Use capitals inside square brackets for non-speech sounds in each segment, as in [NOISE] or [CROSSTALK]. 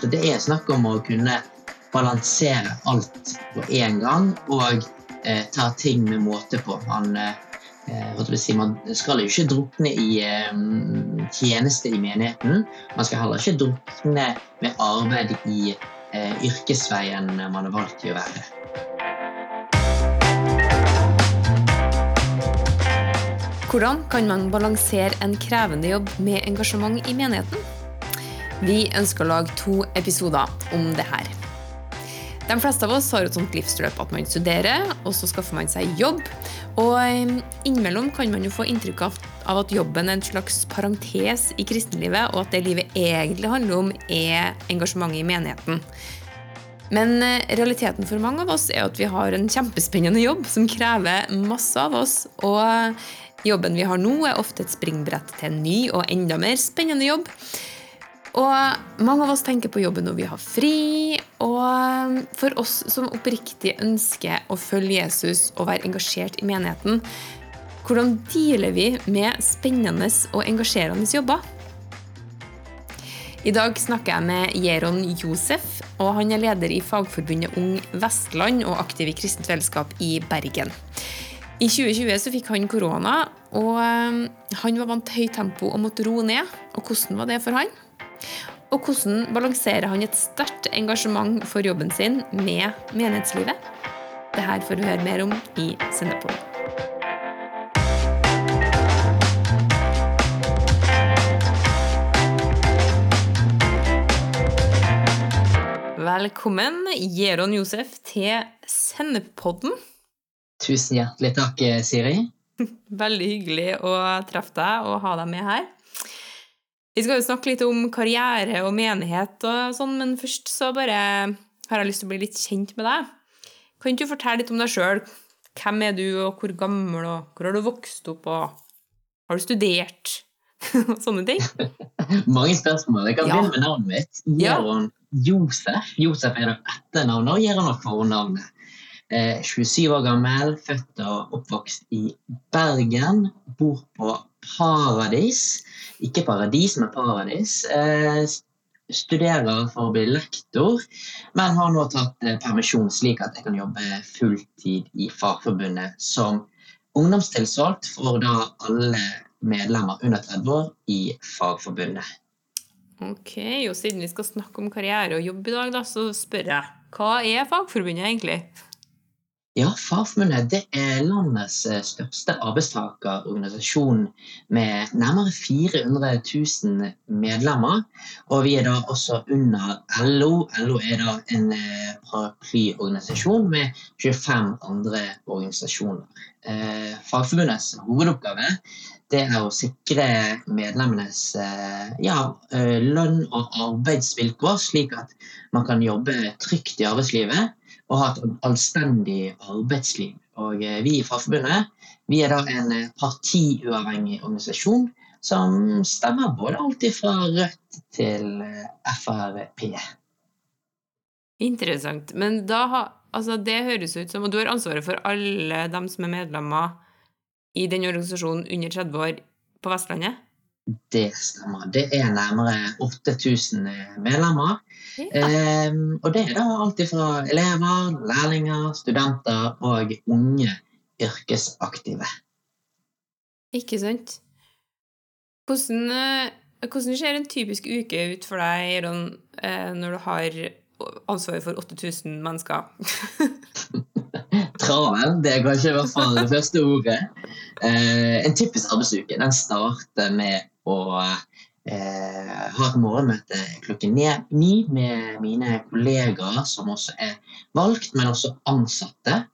Så det er snakk om å kunne balansere alt på én gang og eh, ta ting med måte på. Man, eh, si, man skal jo ikke drukne i eh, tjeneste i menigheten. Man skal heller ikke drukne med arbeid i eh, yrkesveien man har valgt å være. Hvordan kan man balansere en krevende jobb med engasjement i menigheten? Vi ønsker å lage to episoder om det her. De fleste av oss har et sånt livsløp at man studerer, og så skaffer man seg jobb. Og innimellom kan man jo få inntrykk av at jobben er en slags parentes i kristenlivet, og at det livet egentlig handler om, er engasjementet i menigheten. Men eh, realiteten for mange av oss er at vi har en kjempespennende jobb som krever masse av oss. og Jobben vi har nå, er ofte et springbrett til en ny og enda mer spennende jobb. Og mange av oss tenker på jobben når vi har fri. Og for oss som oppriktig ønsker å følge Jesus og være engasjert i menigheten, hvordan dealer vi med spennende og engasjerende jobber? I dag snakker jeg med Jeron Josef, og han er leder i Fagforbundet Ung Vestland og aktiv i Kristent Fellesskap i Bergen. I 2020 så fikk han korona, og han var vant til høyt tempo og måtte roe ned. Og hvordan var det for han? Og hvordan balanserer han et sterkt engasjement for jobben sin med menighetslivet? Det her får vi høre mer om i Sendepod. Velkommen, Jeron Josef, til Sendepodden. Tusen hjertelig takk, Siri. [LAUGHS] Veldig hyggelig å treffe deg og ha deg med her. Vi skal jo snakke litt om karriere og menighet og sånn, men først så bare har jeg lyst til å bli litt kjent med deg. Kan ikke du fortelle litt om deg sjøl? Hvem er du, og hvor gammel, og hvor har du vokst opp, og har du studert? [LAUGHS] Sånne ting. [LAUGHS] Mange spørsmål. Jeg kan ja. begynne med navnet mitt. Jeron ja. Josef. Josef er etternavnet, og Jeron er fornavnet. 27 eh, år gammel, født og oppvokst i Bergen. Bor på Paradis. Ikke Paradis, men Paradis. Eh, studerer for å bli lektor, men har nå tatt eh, permisjon slik at jeg kan jobbe fulltid i Fagforbundet som ungdomstilsvalgt for da alle medlemmer under 30 år i Fagforbundet. Ok, og Siden vi skal snakke om karriere og jobb i dag, da, så spør jeg hva er Fagforbundet egentlig? Ja, Fagforbundet det er landets eh, største arbeidstakerorganisasjon med nærmere 400 000 medlemmer. Og vi er da også under LO. LO er da en eh, paraplyorganisasjon med 25 andre organisasjoner. Eh, Fagforbundets hovedoppgave det er å sikre medlemmenes ja, lønn og arbeidsvilkår, slik at man kan jobbe trygt i arbeidslivet og ha et anstendig arbeidsliv. Og eh, vi i Fagforbundet vi er da en eh, partiuavhengig organisasjon som stemmer både alltid fra Rødt til eh, Frp. Interessant. Men da Altså, det høres ut som Og du har ansvaret for alle dem som er medlemmer i den organisasjonen under 30 år på Vestlandet? Det stemmer. Det er nærmere 8000 medlemmer. Ja. Um, og det er da alt fra elever, lærlinger, studenter og unge yrkesaktive. Ikke sant. Hvordan, eh, hvordan ser en typisk uke ut for deg Ron, eh, når du har ansvaret for 8000 mennesker? [LAUGHS] Travel, det er kanskje i hvert fall det [LAUGHS] første ordet. Uh, en typisk arbeidsuke den starter med å eh, har et morgenmøte klokken ni med mine kollegaer, som også er valgt, men også ansatte.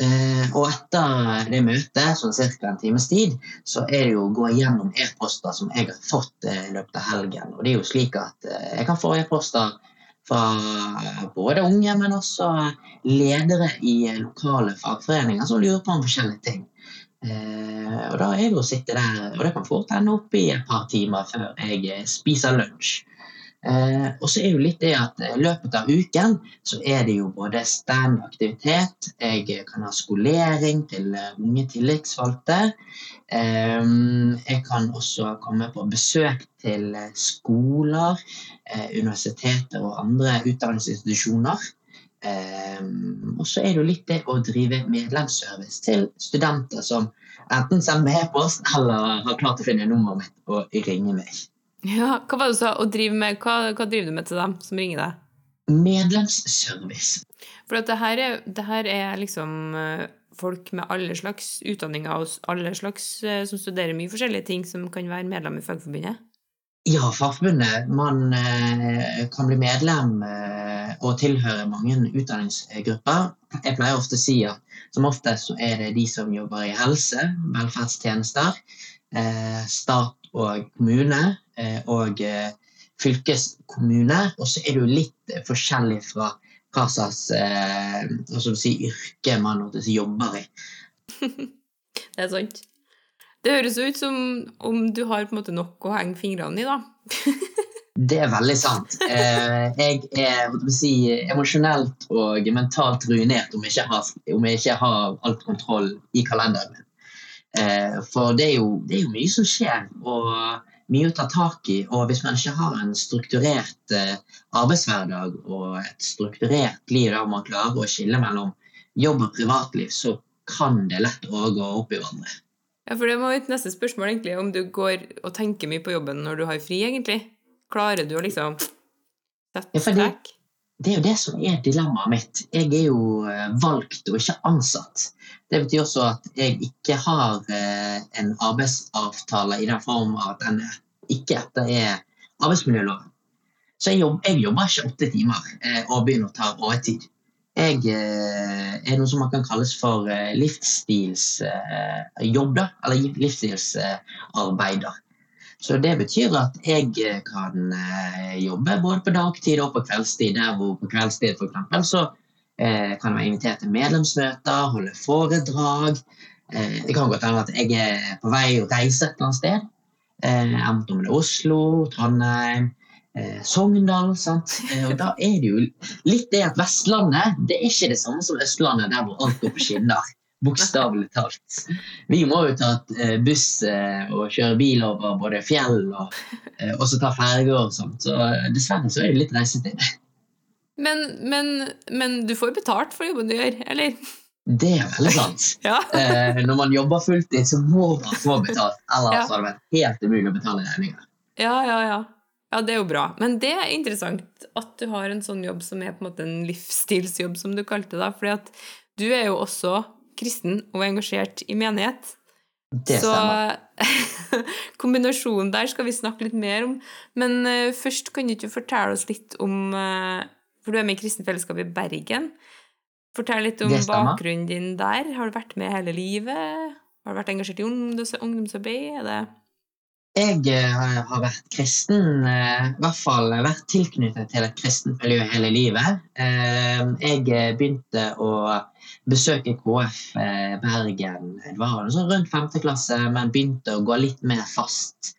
Eh, og etter det møtet, sånn ca. en times tid, så er det jo å gå gjennom e-poster som jeg har fått eh, i løpet av helgen. Og det er jo slik at eh, jeg kan få e-poster fra både unge, men også ledere i lokale fagforeninger som lurer på om forskjellige ting. Eh, og da er det å sitte der, og det kan fort ende opp i et par timer før jeg spiser lunsj. Eh, og så er jo litt det at i løpet av uken så er det jo både standaktivitet, jeg kan ha skolering til eh, unge tillitsvalgte. Eh, jeg kan også komme på besøk til eh, skoler, eh, universiteter og andre utdanningsinstitusjoner. Eh, og så er det jo litt det å drive medlemsservice til studenter som enten sender e-post eller har klart å finne nummeret mitt og ringe meg. Ja, hva var det du sa? Å drive med, hva, hva driver du med til dem som ringer deg? Medlemsservice. For at det her er, det her er liksom eh, folk med alle slags utdanninger og alle slags eh, som studerer mye forskjellige ting, som kan være medlem i Fagforbundet. Ja, Fagforbundet. Man eh, kan bli medlem eh, og tilhøre mange utdanningsgrupper. Jeg pleier ofte å si at som oftest er det de som jobber i helse, velferdstjenester, eh, stat og kommune og fylkeskommune. Og så er det jo litt forskjellig fra hva slags si, yrke man jobber i. [LAUGHS] det er sant. Det høres ut som om du har på en måte nok å henge fingrene i, da. [LAUGHS] det er veldig sant. jeg er si, emosjonelt og mentalt ruinert om jeg ikke har, jeg ikke har alt kontroll i kalenderen min. Eh, for det er, jo, det er, jo, mye som skjer, og mye å ta tak i. Og hvis man ikke har en strukturert eh, arbeidshverdag og et strukturert liv der man klarer å skille mellom jobb og privatliv, så kan det lett å gå opp i hverandre. Ja, for det var mitt neste spørsmål, egentlig, om du går og tenker mye på jobben når du har fri, egentlig. Klarer du å liksom sette ja, trekk? Det er jo det som er dilemmaet mitt. Jeg er jo eh, valgt og ikke ansatt. Det betyr også at jeg ikke har eh, en arbeidsavtale i den form at den ikke etter er arbeidsmiljøloven. Så jeg, jobber, jeg, jobber ikke åtte timer eh, og begynner å ta overtid. Jeg eh, er noe som man kan kalles for livsstilsjobb, eller livsstilsarbeider. Så det betyr at jeg kan jobbe både på dagtid og på kveldstid. Der hvor på kveldstid for eksempel, så Eh, kan være invitert til medlemsmøter, holde foredrag. Eh, det kan godt hende at jeg er på vei å reise et eller annet sted. Eh, enten om det er Oslo, Trondheim, Sogndal. Sant? Og da er det jo litt det at Vestlandet det er ikke det samme som Østlandet, der hvor alt går på skinner. Bokstavelig talt. Vi må jo ta buss og kjøre bil over både fjell og, også ta ferger og sånt. Så dessverre så er det litt reisetid. Men, men, men du får jo betalt for jobben du gjør, eller? Det er veldig sant. [LAUGHS] ja. eh, når man jobber fulltid, så må man få betalt. Ellers ja. hadde det vært helt umulig å betale regninger. Ja, ja, ja. Ja, det er jo bra. Men det er interessant at du har en sånn jobb som er på en måte en livsstilsjobb, som du kalte det. fordi at du er jo også kristen og engasjert i menighet. Det stemmer. Så [LAUGHS] kombinasjonen der skal vi snakke litt mer om. Men uh, først kan du ikke fortelle oss litt om uh, for du er med i Kristent Fellesskap i Bergen. Fortell litt om bakgrunnen din der. Har du vært med hele livet? Har du vært engasjert i ungdoms ungdomsarbeid? Jeg uh, har vært kristen, uh, i hvert fall vært tilknyttet til et kristent miljø hele livet. Uh, jeg begynte å besøke KF Bergen det var sånn rundt 5. klasse, men begynte å gå litt mer fast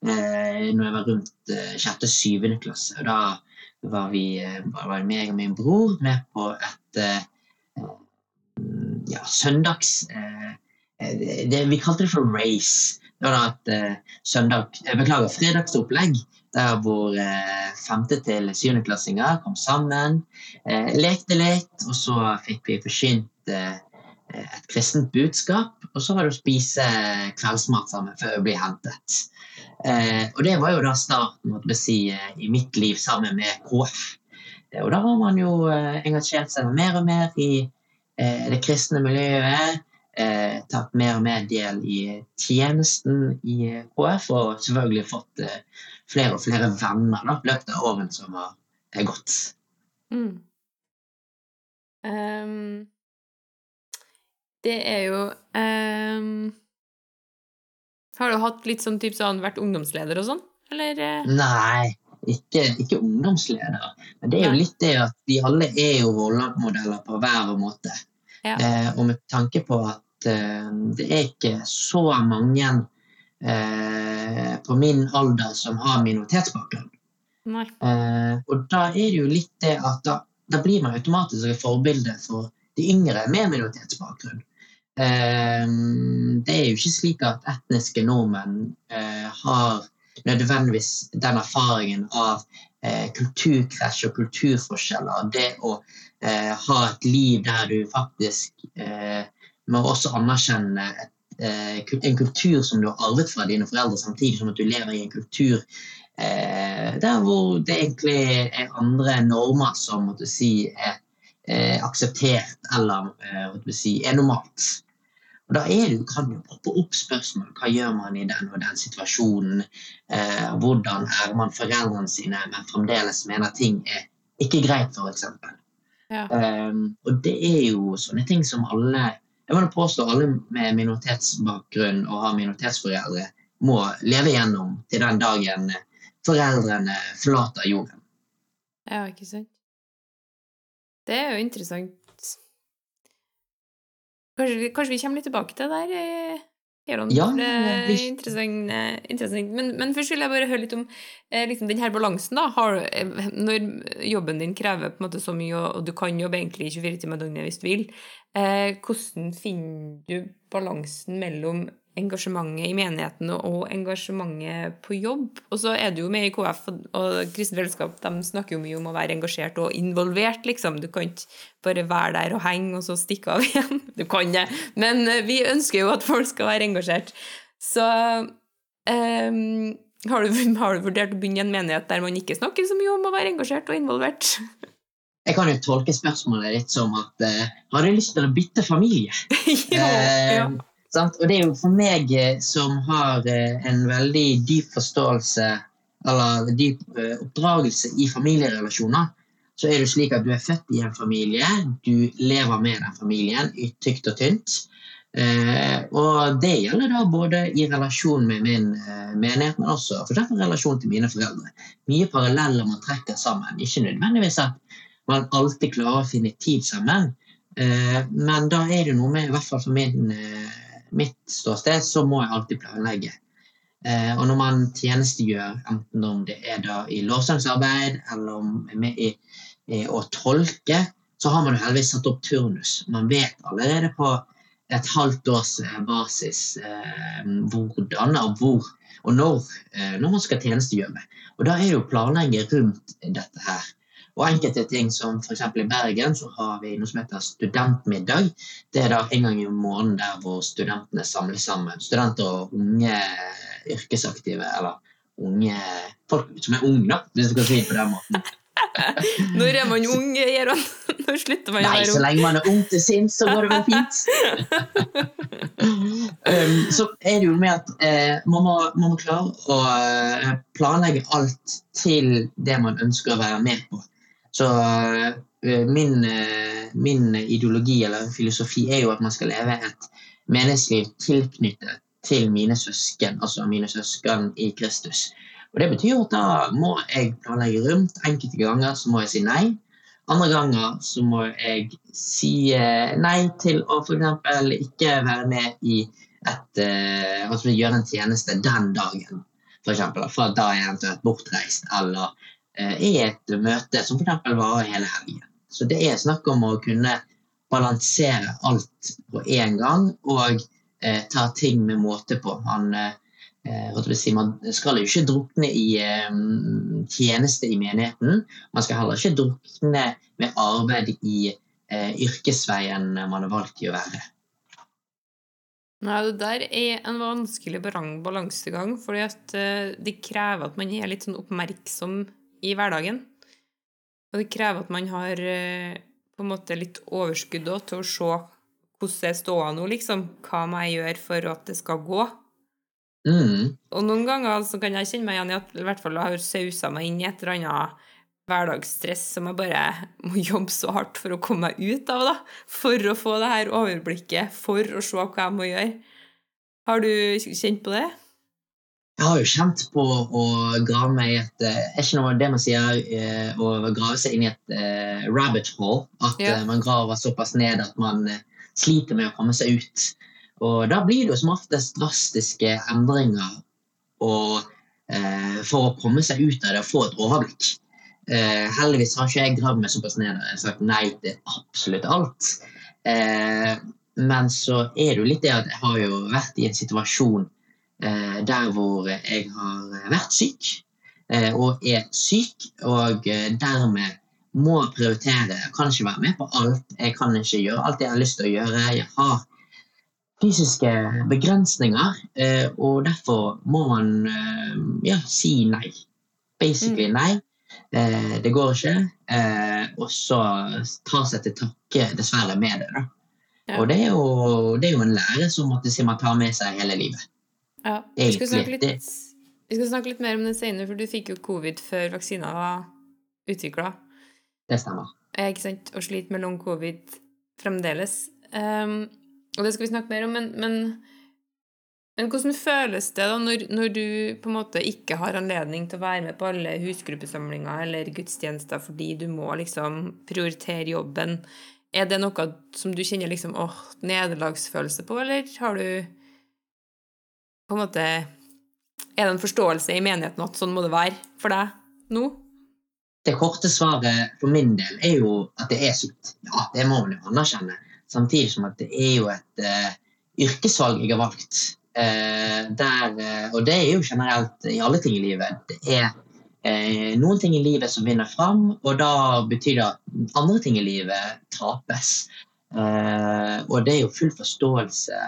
når jeg var rundt sjette-syvende klasse. og Da var, vi, eh, var meg og min bror med på et eh, ja, søndags eh, det, Vi kalte det for race. Det var da et søndag, beklager, fredagsopplegg der hvor femte- til syvendeklassinger kom sammen, lekte litt, og så fikk vi forsynt et kristent budskap. Og så var det å spise kveldsmat sammen før vi ble hentet. Eh, og det var jo da starten måtte si, eh, i mitt liv sammen med KF. Eh, og da har man jo eh, engasjert seg mer og mer i eh, det kristne miljøet. Eh, tatt mer og mer del i tjenesten i KF, og selvfølgelig fått flere og flere venner da, løpet av årene som har gått. Mm. Um, det er jo um har du hatt litt sånn type sånn vært ungdomsleder og sånn, eller? Eh? Nei, ikke, ikke ungdomsleder. Men det er jo litt det at de alle er jo rollemodeller på hver måte. Ja. Eh, og med tanke på at eh, det er ikke så mange eh, på min alder som har minoritetsbakgrunn. Eh, og da er det jo litt det at da, da blir man automatisk et forbilde for de yngre med minoritetsbakgrunn. Eh, det er jo ikke slik at etniske nordmenn eh, har nødvendigvis den erfaringen av eh, kulturkrasj og kulturforskjeller. Det å eh, ha et liv der du faktisk eh, må også anerkjenne et, eh, en kultur som du har arvet fra dine foreldre, samtidig som at du lever i en kultur eh, der hvor det egentlig er andre normer som måtte si, er eh, akseptert eller måtte si, er normalt. Og Da er det, kan jo poppe opp spørsmål. Hva gjør man i den og den situasjonen? Eh, hvordan er man foreldrene sine, men fremdeles mener ting er ikke greit, f.eks. Ja. Um, og det er jo sånne ting som alle jeg må påstå alle med minoritetsbakgrunn og har minoritetsforeldre må leve gjennom til den dagen foreldrene forlater jorden. Ja, ikke sant? Det er jo interessant. Kanskje, kanskje vi kommer litt tilbake til det der, eh, Geron? Ja, det er interessant. interessant. Men, men først vil jeg bare høre litt om eh, liksom den her balansen. da. Har, eh, når jobben din krever på en måte så mye, og, og du kan jobbe egentlig 24 timer i døgnet hvis du vil, eh, hvordan finner du balansen mellom engasjementet i menigheten og, engasjementet på jobb? Og så er du jo med i KF, og, Kristent Fellesskap de snakker jo mye om å være engasjert og involvert, liksom. Du kan ikke bare være der og henge, og så stikke av [LAUGHS] igjen. Du kan det, men eh, vi ønsker jo at folk skal være engasjert. Så um, har, du, [LAUGHS] har du vurdert å begynne i en menighet der man ikke snakker så mye om å være engasjert og involvert? [LAUGHS] Jeg kan jo tolke spørsmålet litt som at uh, har du lyst til å bytte familie? ja, ja. Eh, sant? Og det er jo for meg eh, som har eh, en veldig dyp forståelse eller dyp eh, oppdragelse i familierelasjoner, så er det slik at du er født i en familie, du lever med den familien tykt og tynt. Og det gjelder da både i relasjon med min menighet, men også for eksempel relasjon til mine foreldre. Mye paralleller man trekker sammen. Ikke nødvendigvis at man alltid klarer å finne tid sammen, men da er det noe med, i hvert fall for min, mitt ståsted, så må jeg alltid planlegge. Eh, og når man tjenestegjør, enten om det er da i lovsangsarbeid eller om med i, i å tolke, så har man jo heldigvis satt opp turnus. Man vet allerede på et halvt års eh, basis eh, hvordan og hvor og når, eh, når man skal tjenestegjøre. Og da er jo planlegge rundt dette her. Og enkelte ting som f.eks. i Bergen så har vi noe som heter studentmiddag. Det er da en gang i måneden der hvor studentene samles sammen. Studenter og unge yrkesaktive, eller unge folk som er unge, da, hvis du kan si det på den måten. [LAUGHS] Når er man ung, Gjeron? [LAUGHS] Når slutter man å Nei, så lenge man er ung til sinns, så går det vel fint. [LAUGHS] um, så er det jo med at eh, man, må, man må klare å eh, planlegge alt til det man ønsker å være med på. Så eh, min, eh, min ideologi eller filosofi er jo at man skal leve et menneskeliv tilknyttet til mine søsken, altså mine søsken i Kristus. Og Det betyr at da må jeg planlegge rundt. Enkelte ganger så må jeg si nei. Andre ganger så må jeg si eh, nei til å f.eks. ikke være med i et altså gjøre en tjeneste den dagen. For eksempel, for da er jeg eventuelt bortreist, eller i et møte som f.eks. varer hele helgen. Så det er snakk om å kunne balansere alt på én gang og eh, ta ting med måte på. Man, eh, eh, si, man skal jo ikke drukne i eh, tjeneste i menigheten. Man skal heller ikke drukne med arbeid i eh, yrkesveien man har valgt i å være. Nei, det der er en vanskelig balansegang, fordi at eh, det krever at man er litt sånn oppmerksom i hverdagen. Og det krever at man har eh, på en måte litt overskudd også til å se hvordan det står nå, liksom. Hva må jeg gjøre for at det skal gå? Mm. Og noen ganger så kan jeg kjenne meg igjen i at i hvert fall jeg har sausa meg inn i et eller annet hverdagsstress som jeg bare må [LAUGHS] jobbe så hardt for å komme meg ut av, da. For å få det her overblikket, for å se hva jeg må gjøre. Har du kjent på det? Jeg har jo kjent på å grave meg i et eh, Er ikke noe det man sier eh, å grave seg inn i et eh, rabbit hole? At Ja. eh, man graver såpass ned at man eh, sliter med å komme seg ut. Og da blir det jo som oftest drastiske endringer og eh, for å komme seg ut av det og få et overblikk. Eh, heldigvis har ikke jeg gravd meg såpass ned og sagt nei til absolutt alt. Eh, men så er det jo litt det at jeg har jo vært i en situasjon eh, der hvor jeg har vært syk eh, og er syk, og eh, dermed må prioritere. Jeg kan ikke være med på alt. Jeg kan ikke gjøre alt jeg har lyst til å gjøre. Jeg har fysiske begrensninger, eh, og derfor må man eh, ja, si nei. Basically Mm. nei. Eh, det går ikke. Eh, og så ta seg til takke, dessverre, med det. da. Og det er, jo, det er jo en lære som man tar med seg hele livet. Ja. Vi skal, snakke litt, vi skal snakke litt mer om det senere, for du fikk jo covid før vaksina var utvikla. Det stemmer. Ikke sant? Og sliter med long covid fremdeles. Um, og det skal vi snakke mer om, men, men, men hvordan føles det da når, når du på en måte ikke har anledning til å være med på alle husgruppesamlinger eller gudstjenester fordi du må liksom prioritere jobben? Er det noe som du kjenner liksom åh, nederlagsfølelse på, eller har du på en måte Er det en forståelse i menigheten at sånn må det være for deg nå? Det korte svaret for min del er jo at det er sykt. Ja, det må man jo anerkjenne. Samtidig som at det er jo et uh, yrkesvalg jeg har valgt. Uh, der, uh, og det er jo generelt i alle ting i livet. Det er eh, noen ting i livet som vinner fram, og da betyr det at andre ting i livet tapes. Eh, og det er jo full forståelse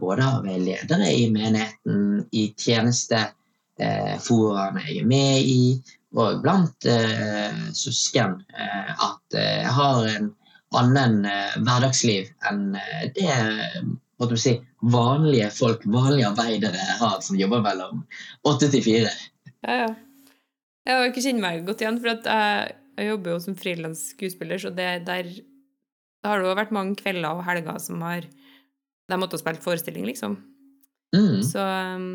både av ledere i menigheten, i tjenesteforaene jeg er med i, og blant eh, søsken eh, at eh, jeg har en annen eh, hverdagsliv enn eh, det si, vanlige folk, vanlige arbeidere har som jobber mellom åtte til fire. Ja, ja. Jeg ikke kjenner meg godt igjen, for jeg, jeg jobber jo som frilans skuespiller, så det der det har det jo vært mange kvelder og helger som har De måtte ha spilt forestilling, liksom. Mm. Så um,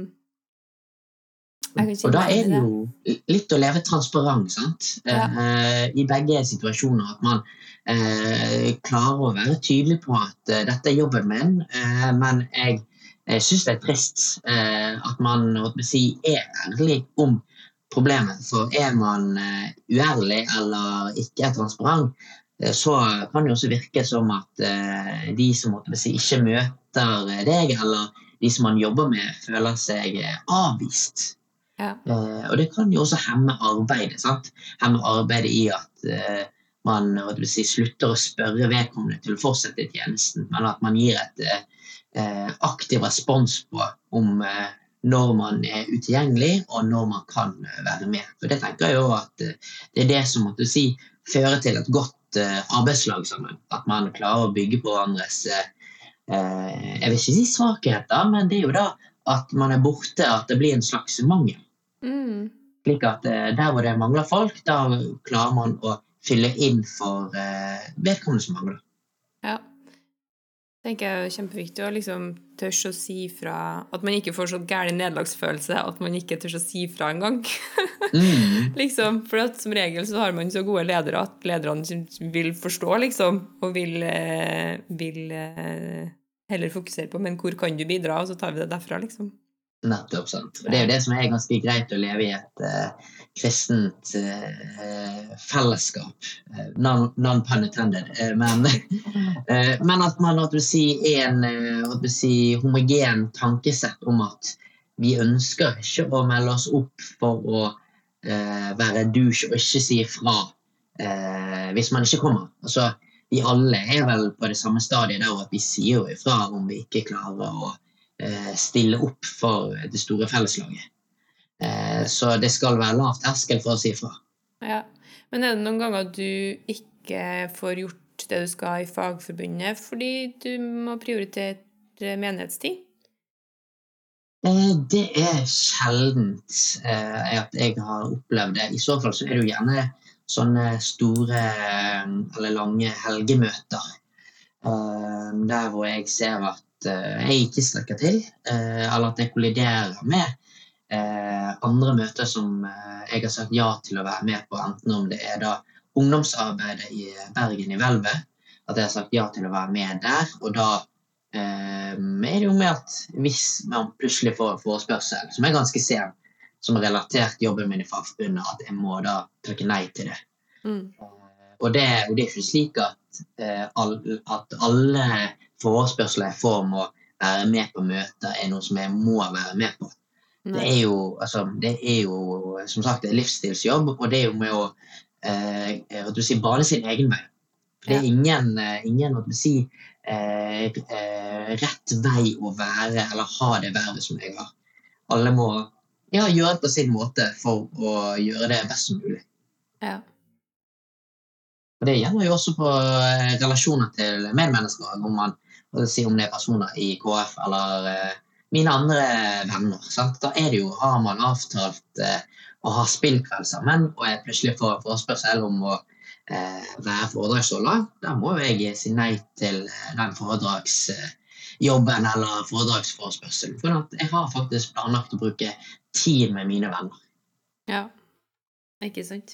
Og da er det jo litt å leve transparent, sant? Ja. Eh, I begge situasjoner. At man eh, klarer å være tydelig på at eh, dette er jobben min, eh, men jeg, jeg syns det er trist eh, at man si, er ærlig om problemet. For er man eh, uærlig eller ikke er transparent, så kan det også virke som at eh, de som si, ikke møter deg, eller de som man jobber med, føler seg eh, avvist. Ja. Eh, og det kan jo også hemme arbeidet. sant? Hemme arbeidet i at eh, man si, slutter å spørre vedkommende til å fortsette tjenesten, men at man gir et eh, eh, aktiv respons på om eh, når man er utilgjengelig, og når man kan eh, være med. For det tenker jeg jo at eh, det er det som måtte si, fører til et godt eh, arbeidslag sammen. At man klarer å bygge på hverandres eh, Jeg vil ikke si svakheter, men det er jo da at man er borte, at det blir en slags mangel. Mm. Slik at eh, der hvor det mangler folk, da klarer man å fylle inn for vedkommende som mangler. Ja. Tenker jeg er kjempeviktig å liksom tørre å si fra At man ikke får så gæren nederlagsfølelse at man ikke tør å si fra engang. [LAUGHS] Mm. liksom, for at som regel så har man så gode ledere at lederne vil forstå, liksom, og vil, eh, vil eh, heller fokusere på Men hvor kan du bidra? Og så tar vi det derfra, liksom. Nettopp. sant. Og Det er jo det som er ganske greit å leve i et uh, kristent uh, fellesskap. Uh, non, non pun intended. Men, [LAUGHS] men at man du si, en si, homogen tankesett om at vi ønsker ikke å melde oss opp for å være douche og ikke si ifra eh, hvis man ikke kommer. Altså, vi alle er vel på det samme stadiet der at vi sier jo ifra om vi ikke klarer å stille opp for det store felleslaget. Eh, så det skal være lav terskel for å si ifra. Ja. Men er det noen ganger du ikke får gjort det du skal i Fagforbundet fordi du må prioritere menighetstid? Eh, det er sjeldent eh, at jeg har opplevd det. I så fall så er det jo gjerne sånne store eh, eller lange helgemøter. eh, der hvor jeg ser at eh, jeg ikke strekker til, eh, eller at jeg kolliderer med eh, andre møter som eh, jeg har sagt ja til å være med på, enten om det er da ungdomsarbeidet i Bergen i Hvelvet, at jeg har sagt ja til å være med der, og da eh, er det jo med at hvis man plutselig får en forespørsel, som er ganske sen, som har relatert jobben min i Fagforbundet, at jeg må da takke nei til det. Mm. Og det, og det er ikke slik at, eh, all, at alle forespørsler jeg får om å være med på møter, er noe som jeg må være med på. Det er jo, altså, det er jo som sagt en livsstilsjobb, og det er jo med å eh, du si, bane sin egen vei. For det er ingen, eh, ingen du si, eh, eh, rett vei å være eller ha det vervet som jeg har. Alle må ja, gjøre det på sin måte for å gjøre det best som mulig. Ja. Og Det gjelder jo også på eh, relasjoner til medmennesker, om, man, si, om det er personer i KF eller eh, mine andre venner. Sant? Da er det jo, har man avtalt eh, å ha spillkveld sammen, og jeg plutselig får forespørsel om å eh, være foredragsholder. Da må jeg si nei til den foredragsjobben eller foredragsforespørselen. For jeg har faktisk planlagt å bruke tid med mine venner. ja. Ikke sant.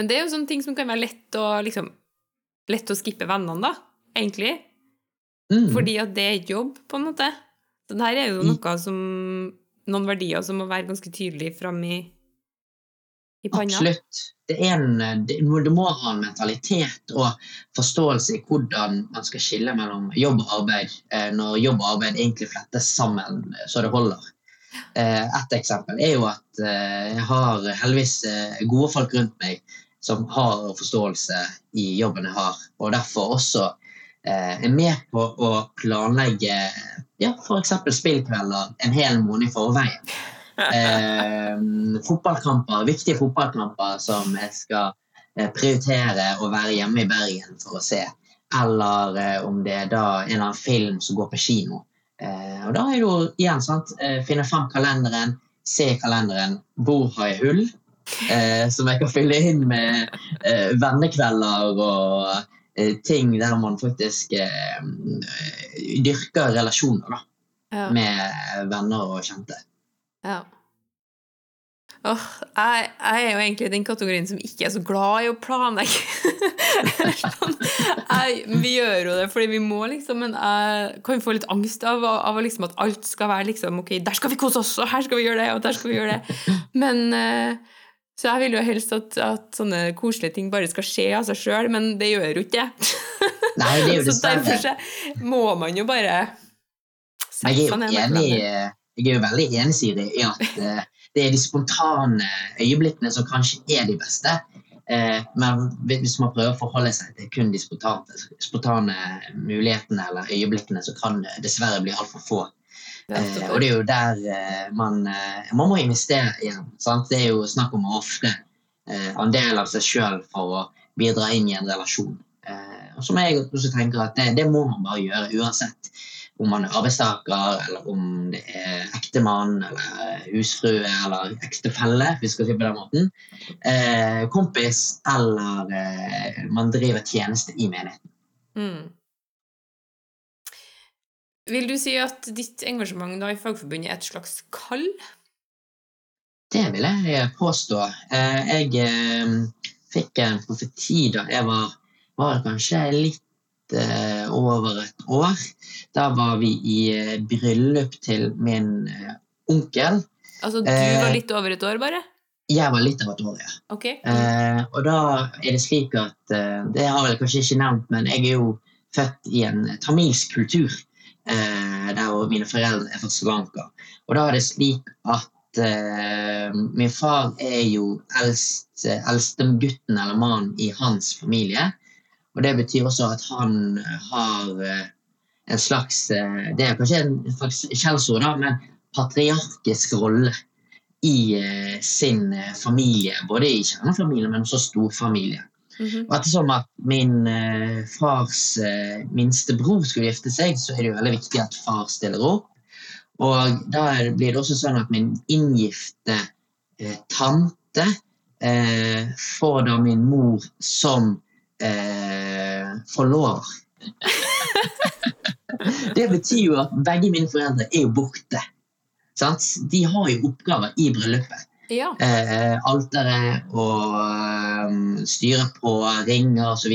Men det er jo sånne ting som kan være lett å liksom Lett å skippe vennene, da, egentlig. Mm. Fordi at det er jobb, på en måte. Så det her er jo Mm. noe som Noen verdier som må være ganske tydelig fram i, i panna. Absolutt. Det, en, det, det, må ha en mentalitet og forståelse i hvordan man skal skille mellom jobb og arbeid, eh, når jobb og arbeid egentlig flettes sammen eh, så det holder. Eh, Et eksempel er jo at jeg har heldigvis gode folk rundt meg som har forståelse i jobben jeg har, og derfor også er med på å planlegge ja, f.eks. spillkvelder en hel måned i forveien [LAUGHS] eh, fotballkamper, viktige fotballkamper som jeg skal eh, prioritere å være hjemme i Bergen for å se. Eller eh, om det er da en eller annen film som går på kino. Eh, og da er det jo igjen sant, eh, finne fram kalenderen, se i kalenderen hvor har jeg hull, eh, som jeg kan fylle inn med eh, vennekvelder og eh, ting der man faktisk eh, dyrker relasjoner da, Ja. med venner og kjente. Ja. Åh, jeg, jeg er jo egentlig den kategorien som ikke er så glad i å planlegge. [LAUGHS] Sånn, jeg, vi gjør jo det fordi vi må, liksom, men jeg kan få litt angst av, av liksom at alt skal være liksom Ok, der skal vi kose oss, og her skal vi gjøre det, og der skal vi gjøre det. Men eh, Så jeg vil jo helst at, at sånne koselige ting bare skal skje av seg sjøl, men det gjør jo ikke det. Nei, det jo [LAUGHS] Så derfor så må man jo bare Jeg er enig, jeg er jo veldig ensidig i at eh, det er de spontane øyeblikkene som kanskje er de beste. Eh, Men hvis man prøver å forholde seg til kun de spontane, spontane mulighetene eller øyeblikkene, så kan det dessverre bli altfor få. Eh, og det er jo der eh, man, eh, man må investere igjen. Sant? Det er jo snakk om å ofre eh, en del av seg sjøl for å bidra inn i en relasjon. Eh, og som jeg også tenker at det, det må man bare gjøre uansett om man er arbeidstaker, eller om det er ektemann, eller husfrue, eller ektefelle, hvis vi skal si på den måten. Eh, kompis, eller man driver tjeneste i menigheten. Mm. Vil du si at ditt engasjement i Fagforbundet er et slags kall? Det vil jeg påstå. Eh, Jeg eh, fikk en profeti da jeg var, var kanskje litt eh, over et år. Da var vi i eh, bryllup til min eh, onkel. Altså, du Eh. var litt over et år, bare? Jeg var litt av et år, ja. Ok. Eh, og da er det slik at eh, Det har jeg kanskje ikke nevnt, men jeg er jo født i en tamilsk kultur. Eh, der mine foreldre er fra Sri. Og da er det slik at eh, min far er jo eldst, eldste gutten eller mannen i hans familie. Og det betyr også at han har eh, en slags eh, Det er kanskje en slags skjellsord, da, men patriarkisk rolle i eh, sin eh, familie. Både i kjernefamilien, men også storfamilie. Mhm. Og ettersom at min eh, fars eh, minste bror skulle gifte seg, så er det jo veldig viktig at far stiller opp. Og da blir det også sånn at min inngifte eh, tante eh, får da min mor som eh, forlover. [LAUGHS] det betyr jo at begge mine foreldre er jo borte. Sant? De har jo oppgaver i bryllupet Ja. eh, alteret og styret styre på ringer osv.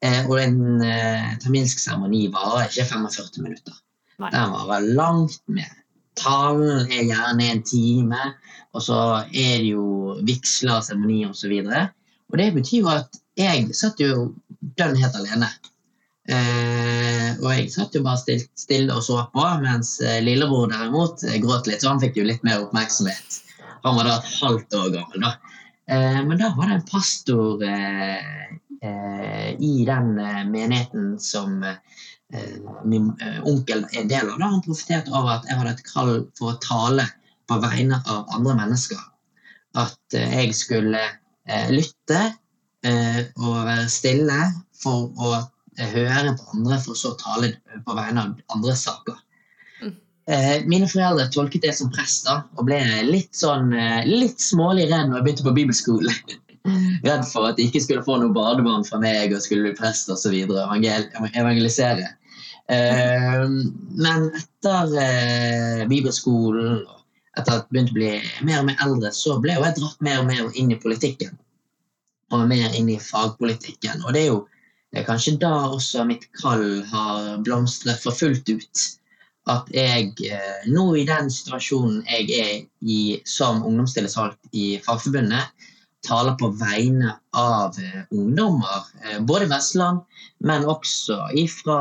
Eh, og en eh, tamilsk seremoni varer ikke 45 minutter. Nei. Den varer langt mer. talen er gjerne en time, og så er det jo vigsler, seremonier osv. Og det betyr jo at jeg satt jo dønn helt alene. Eh, og jeg satt jo bare stilt, stille og så på, mens eh, lillebror derimot eh, gråt litt, så han fikk jo litt mer oppmerksomhet. Han var da et halvt år gammel. da. Eh, men da var det en pastor eh, eh, i den menigheten som min onkel er del av. Da han profeterte over at jeg hadde et kall for å tale på vegne av andre mennesker. At jeg skulle lytte og være stille for å høre på andre, for så å tale på vegne av andre saker. Eh, mine foreldre tolket det som prest da, og ble litt sånn eh, litt smålig redd når jeg begynte på bibelskole. [LAUGHS] Redd for at de ikke skulle få noe badebarn fra meg og skulle bli prest osv. Evangelisere. Eh, men etter bibelskolen etter at jeg begynte å bli mer og mer eldre, så ble jeg dratt mer og mer inn i politikken. Og mer inn i fagpolitikken. Og det er jo det er kanskje da også mitt kall har blomstret for fullt ut at jeg eh, nå i den situasjonen jeg er i som ungdomstillitsvalgt i Fagforbundet, taler på vegne av eh, ungdommer, eh, både Vestland, men også fra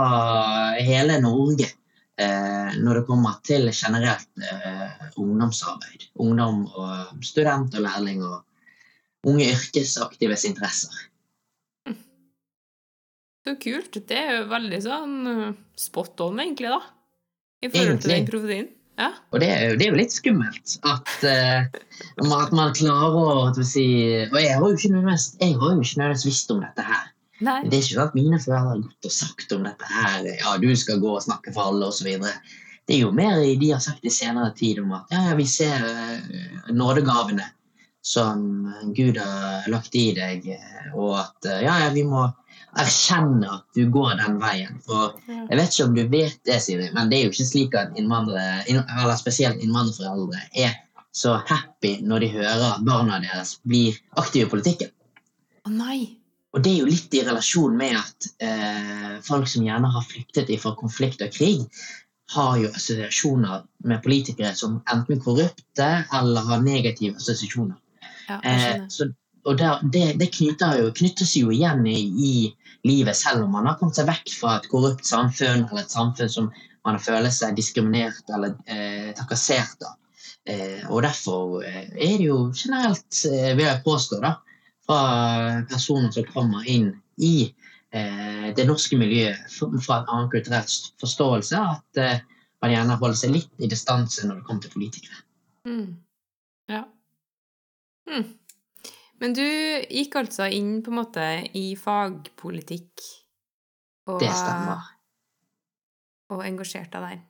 hele Norge. Når det kommer til generelt ungdomsarbeid. Ungdom og student og lærling og unge yrkesaktives interesser. Så kult. Det er jo veldig sånn spot on, egentlig, da. I forhold til den profetien? Ja. Og det er, jo, det er, jo, litt skummelt at, uh, at man klarer å si Og jeg har jo ikke nødvendigvis visst om dette her. Nei. Det er ikke sånn at mine foreldre har gått og sagt om dette her. Ja, du skal gå og snakke for alle, osv. Det er jo mer de har sagt i senere tid om at ja, vi ser uh, nådegavene som Gud har lagt i deg, og at ja, ja, vi må erkjenne at du går den veien. For jeg vet ikke om du vet det, Siri, men det er jo ikke slik at innvandrere, eller spesielt innvandrerforeldre er så happy når de hører at barna deres blir aktive i politikken. Å nei. Og det er jo litt i relasjon med at eh, folk som gjerne har flyktet fra konflikt og krig, har jo assosiasjoner med politikere som enten er korrupte eller har negative assosiasjoner. Ja, eh, så, og der, det, det knytter, jo, knytter, seg jo igjen i, i livet, selv om man har kommet seg vekk fra et korrupt samfunn eller et samfunn som man føler seg diskriminert eller eh, trakassert av. Eh, og derfor eh, er det jo generelt, eh, vil jeg påstå, da, fra personer som kommer inn i eh, det norske miljøet fra en annen kulturell forståelse, at eh, man gjerne holder seg litt i distanse når det kommer til politikere. Mm. Ja. Mm. Men du gikk altså inn på en måte i fagpolitikk og, det stemmer. Og engasjerte deg der.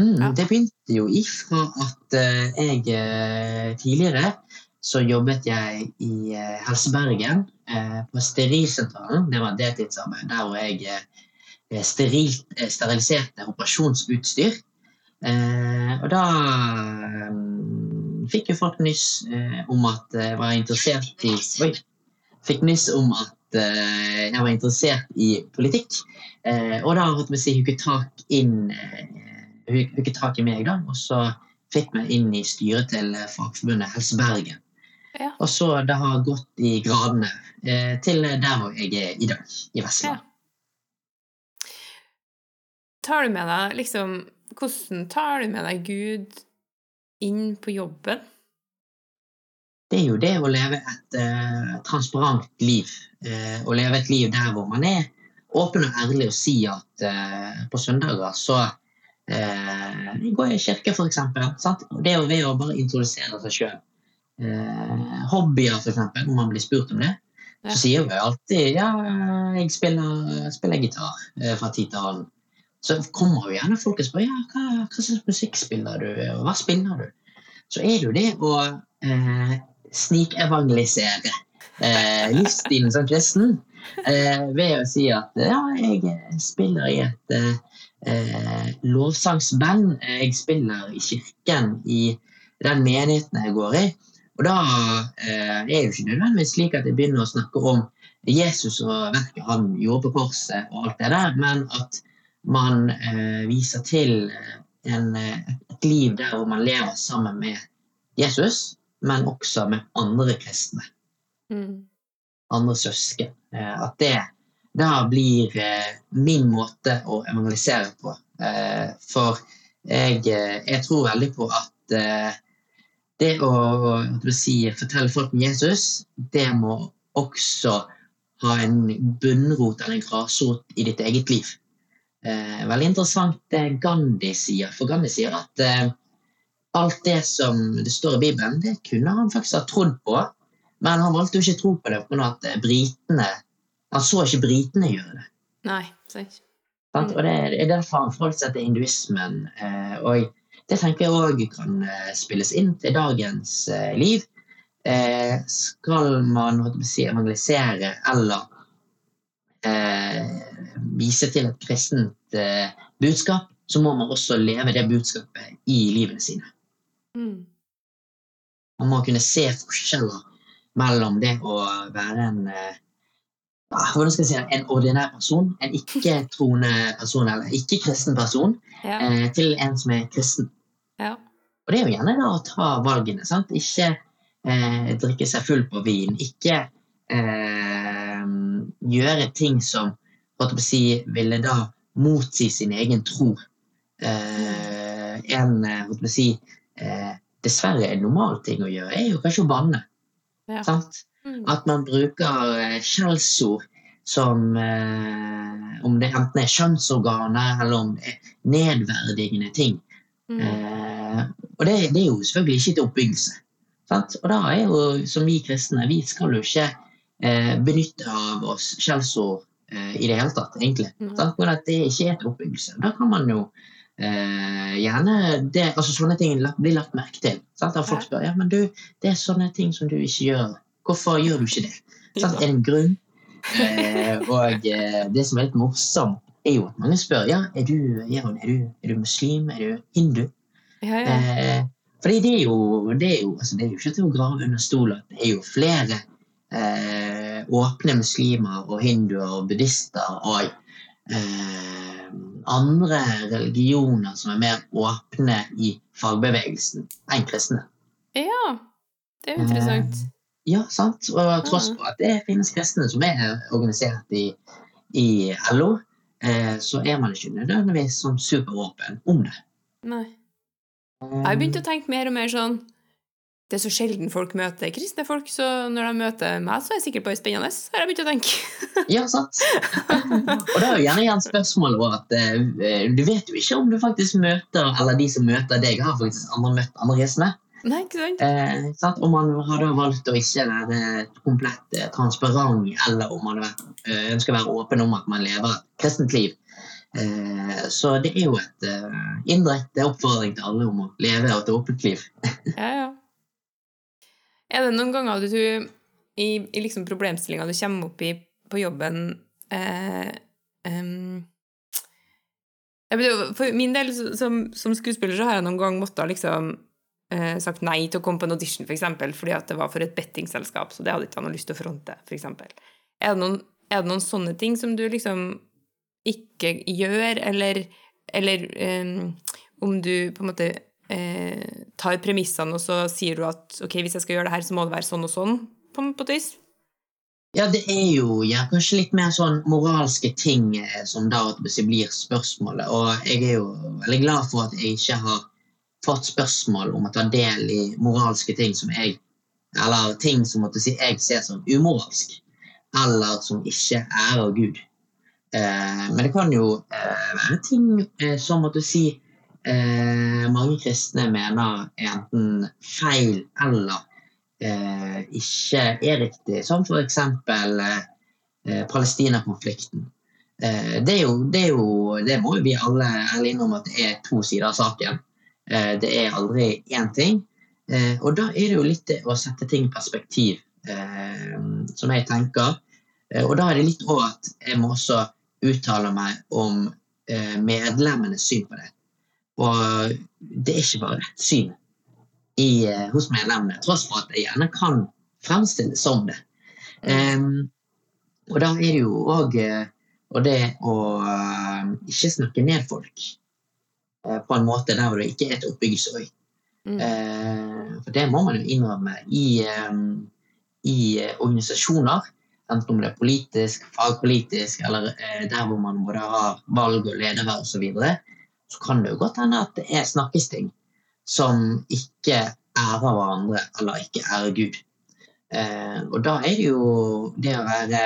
Mm, ja. Det begynte jo ifra at uh, jeg uh, tidligere så jobbet jeg i uh, Helse Bergen, på Sterilsentralen. Det var deltidsarbeid der hvor jeg sterilt, steriliserte operasjonsutstyr. og da fikk jo folk nyss eh, om at jeg var interessert i Oi! Fikk nyss om at eh, jeg var interessert i politikk. Eh, og da holdt vi si, hooket tak inn hooket tak i meg, da, og så fikk meg inn i styret til Fagforbundet Helse Bergen. Ja. Og så det har gått i gradene eh, til der hvor jeg er i dag, i Vestland. Ja. Tar du med deg liksom Hvordan tar du med deg Gud inn på jobben? Det er jo det å leve et uh, transparent liv. Uh, å leve et liv der hvor man er åpen og ærlig og si at uh, på søndager så går jeg i kirke, f.eks. Det er ved å bare introdusere seg sjøl. hobbyer, f.eks. Når man blir spurt om det, så sier vi alltid ja, jeg spiller, spiller gitar fra tid til annen så kommer jo gjerne folk og spør ja, hva, hva slags musikk spiller du, og hva spiller du? Så er det jo det å eh, snikevangelisere eh, livsstilen som kristen eh, ved å si at ja, jeg spiller i et eh, lovsangsband. Jeg spiller i kirken i den menigheten jeg går i. Og da eh, er det jo ikke nødvendigvis slik at jeg begynner å snakke om Jesus og verket han gjorde på korset, og alt det der, men at man eh, viser til eh, en, eh, et liv der hvor man lever sammen med Jesus, men også med andre kristne. Mm. Andre søsken. Eh, At det da blir min måte å evangelisere på. Eh, For jeg, jeg tror veldig på at det å si, fortelle folk om Jesus, det må også ha en bunnrot eller en grasrot i ditt eget liv. Eh, veldig interessant det Gandhi sier, for Gandhi sier at eh, alt det som det står i Bibelen, det kunne han faktisk ha trodd på, men han valgte jo ikke å tro på det pga. at eh, britene Han så ikke britene gjøre det. Nei, sant. Mm. Og det er er derfor han forholdt seg til hinduismen. Eh, og det tenker jeg òg kan eh, spilles inn til dagens eh, liv. Eh, skal man si, evangelisere eller eh, vise til et kristent eh, budskap, så må man også leve det budskapet i livene sine. Mm. Man må kunne se forskjeller mellom det å være en eh, hvordan skal jeg si en ordinær person, en ikke-troende person eller ikke-kristen person, Ja. eh, til en som er kristen. ja. Og det er jo gjerne da å ta valgene. sant? Ikke eh, drikke seg full på vin. Ikke eh, gjøre ting som hva å si, ville da motsi sin egen tro. Eh, en eh, hva skal si, eh, dessverre en normal ting å gjøre, er jo kanskje å banne. Ja. sant? Mm. At man bruker eh, skjellsord som eh, Om det enten er kjønnsorganer eller om det er nedverdigende ting. Mm. Eh, og det, det er jo selvfølgelig ikke til oppbyggelse. Sant? Og da er jo, som vi kristne, vi skal jo ikke eh, benytte av oss skjellsord eh, i det hele tatt, egentlig. Mm. Sant? At det ikke er til oppbyggelse. Da kan man jo eh, gjerne det, altså Sånne ting blir lagt merke til. Sant? Da folk spør ja, men du, det er sånne ting som du ikke gjør. Hvorfor gjør du ikke det? Sant? Er det en grunn? Eh, og eh, det som er litt morsomt, er jo at mange spør ja, er du, Jeroen, er du, er du muslim, er du hindu. Ja, ja. Eh, fordi det er jo, det er jo, altså det er jo ikke til å grave under stolen. det er jo flere eh, åpne muslimer og hinduer og buddhister og eh, andre religioner som er mer åpne i fagbevegelsen enn kristne. ja. Det er jo interessant. Ja, sant? Og tross på at det finnes kristne som er organisert i, i LO, eh, så er man ikke nødvendigvis sånn superåpen om det. Nei. Jeg har begynt å tenke mer og mer sånn Det er så sjelden folk møter kristne folk, så når de møter meg, så er jeg sikkert bare spennende. har jeg begynt å tenke. [LAUGHS] Ja, sant? og da er jo gjerne igjen spørsmålet vårt at eh, du vet jo ikke om du faktisk møter, eller de som møter deg, har faktisk andre møtt andre kristne. Nei, ikke sant? Eh, sant? Om man har da valgt å ikke være komplett eh, transparent, eller om man eh, ønsker å være åpen om at man lever et kristent liv. Eh, så det er jo et eh, indirekte oppfordring til alle om å leve et åpent liv. Ja, ja. Er det noen ganger du i, i liksom problemstillinga du kommer opp i på jobben eh, um, For min del som, som skuespiller så har jeg noen gang måttet liksom eh, sagt nei til å komme på en audition, for eksempel, fordi at det var for et bettingselskap, så det hadde ikke han lyst til å fronte, for eksempel. Er det noen, er det noen sånne ting som du liksom ikke gjør, eller, eller um, om du på en måte eh, tar premissene, og så sier du at ok, hvis jeg skal gjøre det her, så må det være sånn og sånn, på, på et vis? Ja, det er jo ja, kanskje litt mer sånn moralske ting eh, som da blir spørsmålet. Og jeg er jo veldig glad for at jeg ikke har fått spørsmål om å ta del i moralske ting som jeg Eller ting som måtte si, jeg ser som umoralsk. Eller som ikke ærer Gud. Eh, men det kan jo eh, være ting eh, som måtte si eh, mange kristne mener er enten feil eller eh, ikke er riktig, som eksempel eh, Palestina-konflikten. Eh, det, er jo, det, det må jo vi alle ærlig innrømme at det er to sider av saken. Eh, det er aldri én ting. Eh, og da er det jo litt det å sette ting i perspektiv, eh, som jeg tenker. Eh, og da er det litt òg at jeg må også uttale meg om medlemmenes syn på det. Og det er ikke bare rett syn i, eh, hos medlemmene, tross for at det gjerne kan fremstilles som det. Um, og da er det jo òg Og det å eh, ikke snakke ned folk. eh, på en måte der det ikke er et oppbyggingsøy. Mm. Eh, for det må man jo innrømme i, eh, i eh, organisasjoner, enten om det er politisk, fagpolitisk, eller eh, der hvor man både har valg og ledervær osv., så, videre, så kan det jo godt hende at det er snakkesting som ikke ærer hverandre eller ikke ærer Gud. Eh, og da er det jo det å være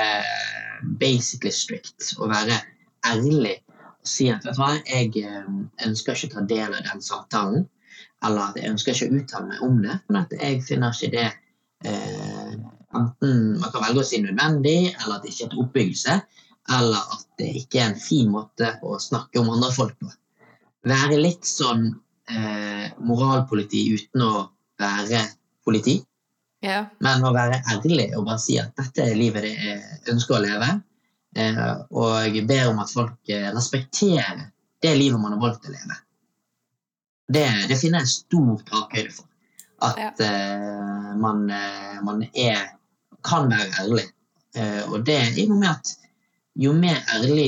basically strict, å være ærlig og si at vet du hva, jeg eh, ønsker ikke å ta del i den samtalen, eller at jeg ønsker ikke å uttale meg om det, men at jeg finner ikke det eh, enten man kan velge å si nødvendig, eller at det ikke er til oppbyggelse, eller at det ikke er en fin måte å snakke om andre folk på. Være litt sånn eh, moralpoliti uten å være politi. Yeah. Men å være ærlig og bare si at dette er livet jeg ønsker å leve, eh, og ber om at folk eh, respekterer det livet man har valgt å leve. Det, det finner jeg stor takhøyde for. At eh, man, eh, man er, kan være ærlig. Eh, og det er noe med at jo mer ærlig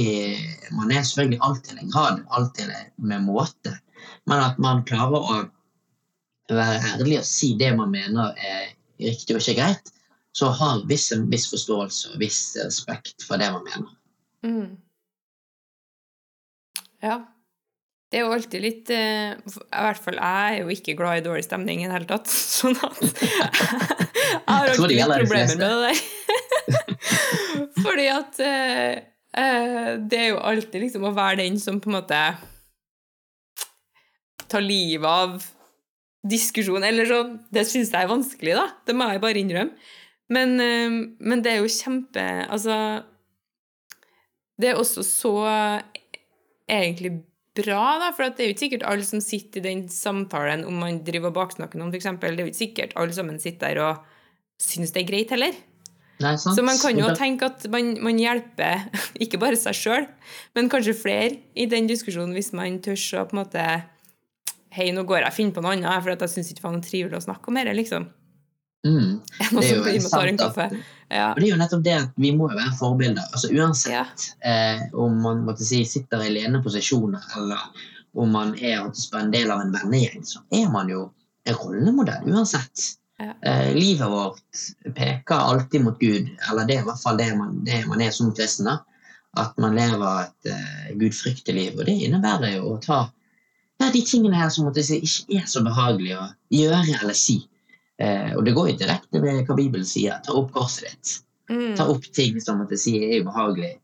man er, selvfølgelig alt til en grad, alt til med måte, men at man klarer å være ærlig og si det man mener er riktig og ikke greit, så har viss en viss forståelse og viss respekt for det man mener. Mm. Ja. Det er jo alltid litt eh, I hvert fall jeg er jo ikke glad i dårlig stemning i det hele tatt. [LAUGHS] Sånn at [LAUGHS] Jeg har alltid problemer med det der. Fordi at eh, eh, det er jo alltid liksom å være den som på en måte tar livet av diskusjon, eller sånn. Det syns jeg er vanskelig, da. Det må jeg bare innrømme. Men, eh, men det er jo kjempe Altså Det er også så egentlig bra, da, for det er jo ikke sikkert alle som sitter i den samtalen om man driver og baksnakker noen, f.eks. Det er jo ikke sikkert alle sammen sitter der og syns det er greit heller. Så man kan jo tenke at man, man hjelper [LAUGHS] ikke bare seg sjøl, men kanskje flere i den diskusjonen hvis man tør å på en måte Hei, nå går jeg og finner på noe annet, for at jeg syns ikke det var noe trivelig å snakke om dette, liksom. mm. [LAUGHS] Det er jo sant at- Ja. Og det er jo nettopp det at vi må jo være forbilder. Altså Uansett Ja. eh, om man måtte si, sitter i ledende posisjoner, eller om man er en del av en vennegjeng, så er man jo en rollemodell uansett. Ja. Eh, livet vårt peker alltid mot Gud, eller det er i hvert fall det man, det man er som kristen. At man lever et eh, gudfryktig liv. Og det innebærer jo å ta ja, de tingene her som måtte si, ikke er så behagelige å gjøre eller si. Eh, og det går jo direkte ved hva Bibelen sier. Ta opp korset ditt. Mm. Ta opp ting som måtte si er ubehagelig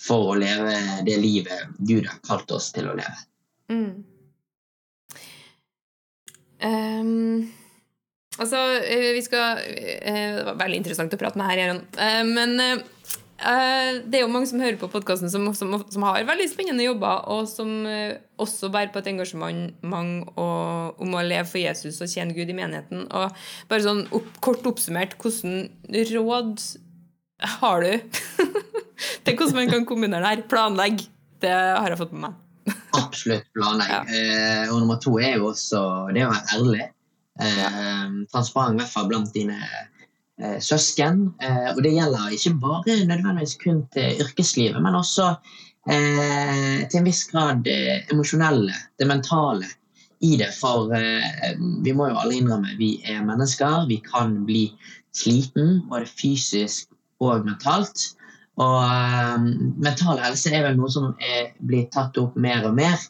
for å leve det livet Gud har kalt oss til å leve. Mm. Ehm, altså, eh, vi skal eh, Det var veldig interessant å prate med her, Jæren. Eh, men det er jo mange som hører på podkasten, som, som, som har veldig spennende jobber, og som også bærer på et engasjement mange, og, om å leve for Jesus og tjene Gud i menigheten. Og bare sånn opp, kort oppsummert, hvordan råd har du [LAUGHS] til hvordan man kan kombinere det her? Planlegg. Det har jeg fått med meg. Absolutt planlegg. Ja. Eh, og nummer to er jo også det å være ærlig. Eh, transparent, i hvert fall blant dine eh, søsken. Eh, og det gjelder ikke bare nødvendigvis kun til yrkeslivet, men også eh, til en viss grad det emosjonelle, det mentale i det. For eh, vi må jo alle innrømme vi er mennesker. Vi kan bli sliten, både fysisk og mentalt. Og eh, mental helse er vel noe som er blitt tatt opp mer og mer.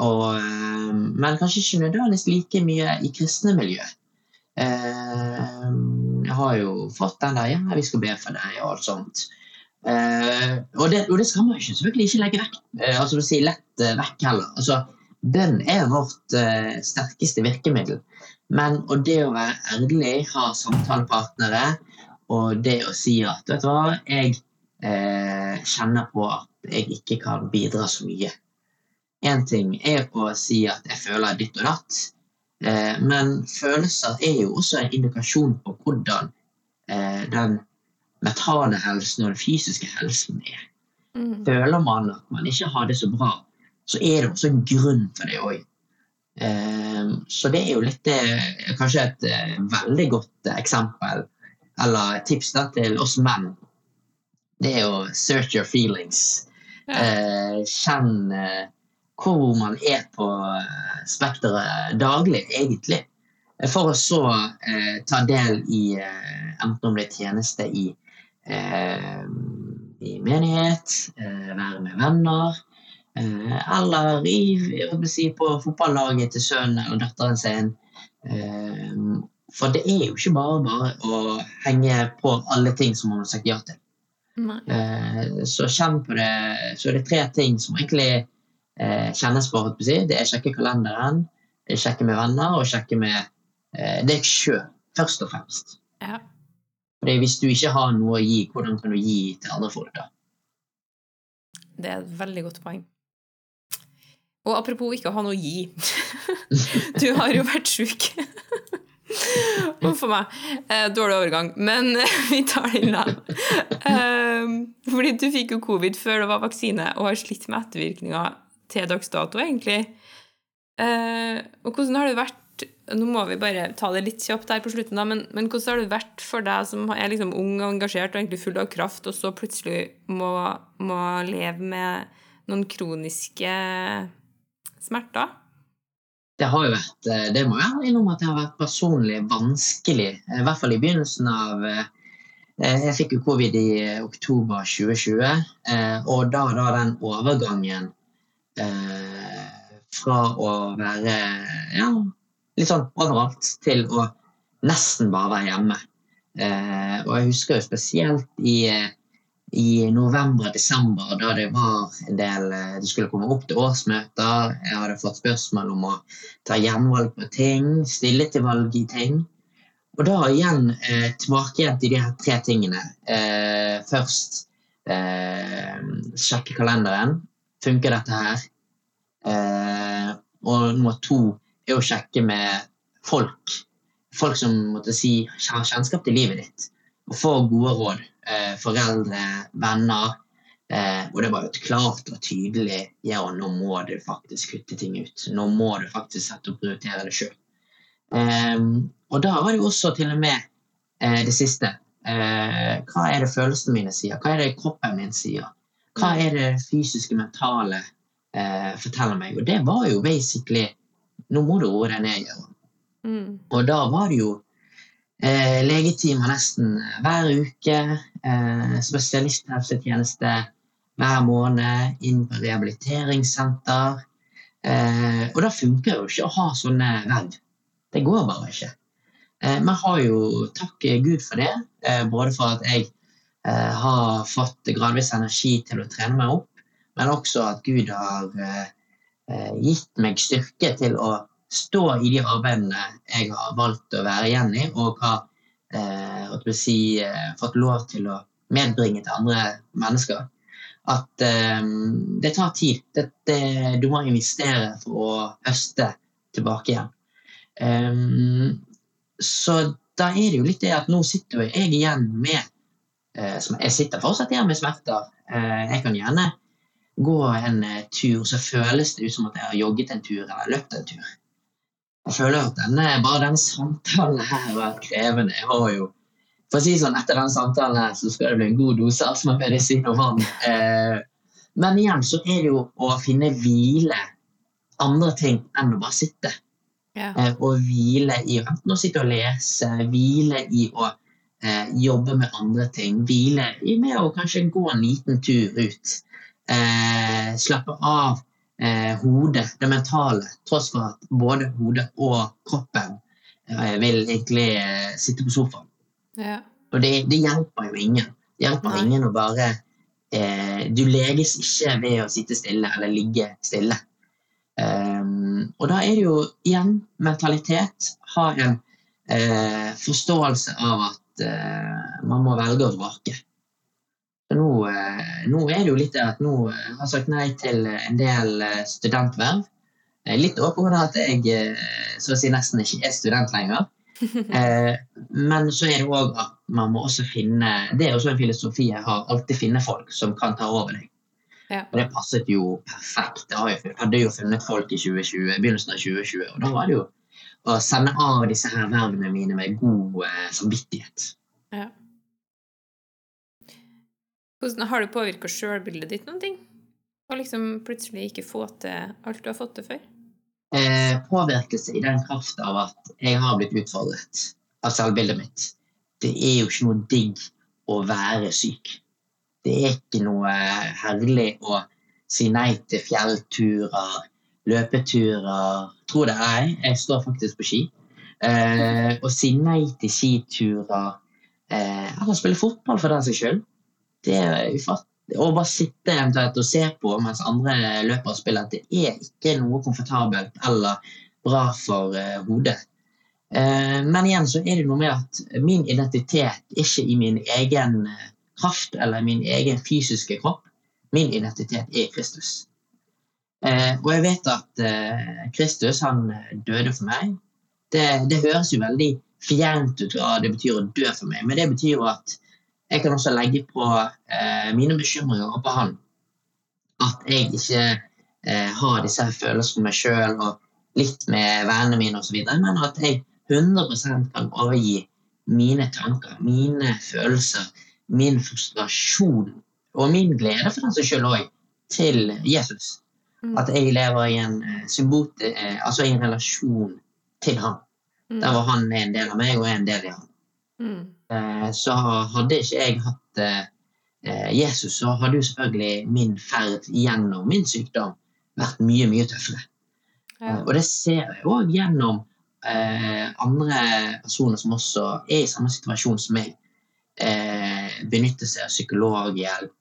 Og, eh, men kanskje ikke nødvendigvis like mye i kristne miljø. Eh, jeg har jo fått den der 'ja, vi skal be for deg' og alt sånt. Eh, og, det, og det skal man ikke, selvfølgelig ikke legge vekk. Altså si lett vekk heller. Altså, bønn er vårt sterkeste virkemiddel. Men og det å være ærlig, ha samtalepartnere, og det å si at vet du hva, jeg eh, kjenner på at jeg ikke kan bidra så mye. Én ting er å si at jeg føler ditt og datt, eh, men følelser er jo også en indikasjon på hvordan eh, den mentale helsen og den fysiske helsen er. Mm. Føler man at man ikke har det så bra, så er det også en grunn for det òg. Så det er jo litt eh, kanskje et eh, veldig godt eh, eksempel, eller tips da, til oss menn. Det er jo search your feelings. Ja. Eh, Kjenn eh, hvor man er på eh, spekteret daglig, egentlig. For å så eh, ta del i eh, enten om det er tjeneste i, eh, i menighet, eh, være med venner, eh, eller i, si, på fotballaget til sønnen eller datteren sin. for det er jo ikke bare bare å henge på alle ting som man har sagt ja til. så kjenn på det. Så er det tre ting som egentlig kjennes på. Det er sjekke kalenderen, det er sjekke med venner og sjekke med Eh, deg sjøl, først og fremst. Ja. Fordi hvis du ikke har noe å gi, hvordan kan du gi til andre folk da? Det er et veldig godt poeng. Og apropos ikke å ha noe å gi. [LAUGHS] Du har jo vært sjuk. Huff a meg. Eh, dårlig overgang. Men vi tar den da. [LAUGHS] Eh, fordi du fikk jo covid før det var vaksine, og har slitt med ettervirkninger til dags dato, egentlig. Og hvordan har det vært nå må vi bare ta det litt kjapt her på slutten, da, men, men, hvordan har det vært for deg som er liksom ung og engasjert og egentlig full av kraft, og så plutselig må, må leve med noen kroniske smerter? Det har jo vært, eh, det må jeg innrømme at det har vært personlig vanskelig. Eh, I hvert fall i begynnelsen av eh, Jeg fikk jo covid i oktober 2020, og da, da den overgangen fra å være ja, litt sånn overalt til å nesten bare være hjemme. Eh, og jeg husker jo spesielt i, i november-desember, da det var en del eh, Det skulle komme opp til årsmøter, jeg hadde fått spørsmål om å ta gjenvalg på ting, stille til valg i ting. Og da igjen eh, tilbake igjen til de her tre tingene. Eh, først eh, sjekke kalenderen. Funker dette her? Eh, og nummer to er å sjekke med folk. Folk som måtte si, har kjennskap til livet ditt. Og få gode råd. Eh, foreldre, venner. Eh, og det var jo et klart og tydelig ja, nå må du faktisk kutte ting ut. Nå må du faktisk sette og prioritere det sjøl. Eh, og da var det jo også til og med eh, det siste. Eh, hva er det følelsene mine sier? Hva er det kroppen min sier? Hva er det fysiske, mentale eh, forteller meg? Og det var jo basically nå må du roe deg ned, Gøran. Mm. Og da var det jo eh, legetimer nesten hver uke. Eh, spesialisthelsetjeneste hver måned. Inn på rehabiliteringssenter. Eh, og da funker det jo ikke å ha sånne verv. Det går bare ikke. Eh, men har jo takk Gud for det. Eh, både for at jeg har fått gradvis energi til å trene meg opp, men også at Gud har eh, Eh, gitt meg styrke til å stå i de arbeidene jeg har valgt å være igjen i, og har eh, si, eh, fått lov til å medbringe til andre mennesker. At eh, det tar tid. Det, det, du må investere for å høste tilbake igjen. Um, så da er det jo litt det at nå sitter jeg igjen med eh, Jeg sitter fortsatt igjen med smerter. Eh, jeg kan gjerne gå en eh, tur, så føles det ut som at jeg har jogget en tur eller løpt en tur. Jeg føler at denne, bare denne samtalen her har vært krevende. Jeg har jo, for å si sånn, Etter denne samtalen her så skal det bli en god dose astmamedisin og vann. Eh, men igjen så er det jo å finne hvile andre ting enn å bare sitte. Ja. Eh, og hvile i enten å sitte og lese, hvile i å eh, jobbe med andre ting. Hvile i med å kanskje gå en liten tur ut eh, slappe av eh, hodet, det mentale, tross for at både hodet og kroppen eh, vil egentlig eh, sitte på sofaen. Ja. Og det, det, hjelper jo ingen. Det hjelper Nei. ingen å bare eh, Du leges ikke ved å sitte stille eller ligge stille. Um, og da er det jo igjen mentalitet. Ha en eh, forståelse av at eh, man må velge å vrake. Nå, eh, nå, er det jo litt det at nå eh, har jeg sagt nei til en del studentverv. Litt åpen at jeg så å si nesten ikke er student lenger. [LAUGHS] Men så er det òg at man må også finne Det er også en filosofi jeg har. Alltid finne folk som kan ta over deg. Ja. Og det passet jo perfekt. Jeg hadde jo funnet folk i 2020, begynnelsen av 2020, og da var det jo å sende av disse her vervene mine med god samvittighet. Ja. Hvordan Har det påvirka sjølbildet ditt noen ting? Og liksom plutselig ikke få til alt du har fått til før? Eh, påvirkelse i den kraft av at jeg har blitt utfordret av selvbildet mitt. Det er jo ikke noe digg å være syk. Det er ikke noe herlig å si nei til fjellturer, løpeturer. Tro det er jeg, jeg står faktisk på ski. Eh, å si nei til skiturer eh, eller spille fotball for den seg sjøl, Det er ufattelig. Å bare sitte eventuelt og se på mens andre løper og spiller, det er ikke noe komfortabelt eller bra for eh, hodet. Eh, men igjen så er det noe med at min identitet ikke i min egen eh, kraft eller min egen fysiske kropp. Min identitet er Kristus. Eh, og jeg vet at eh, Kristus han døde for meg. Det, det høres jo veldig fjernt ut hva det betyr å dø for meg, men det betyr jo at jeg kan også legge på eh, mine bekymringer på han. At jeg ikke eh, har disse følelsene med meg sjøl og litt med vennene mine osv., men at jeg 100% kan overgi mine tanker, mine følelser, min frustrasjon og min glede for den seg sjøl òg til Jesus. Mm. At jeg lever i en, eh, eh, altså i en relasjon til han. Mm. Der hvor han en del av meg og en del i han. Mm. Eh, så hadde ikke jeg hatt Jesus, så hadde jo selvfølgelig min ferd gjennom min sykdom vært mye, mye tøffere. Ja. Og det ser jeg òg gjennom eh, andre personer som også er i samme situasjon som meg. Eh, benytter seg av psykologhjelp,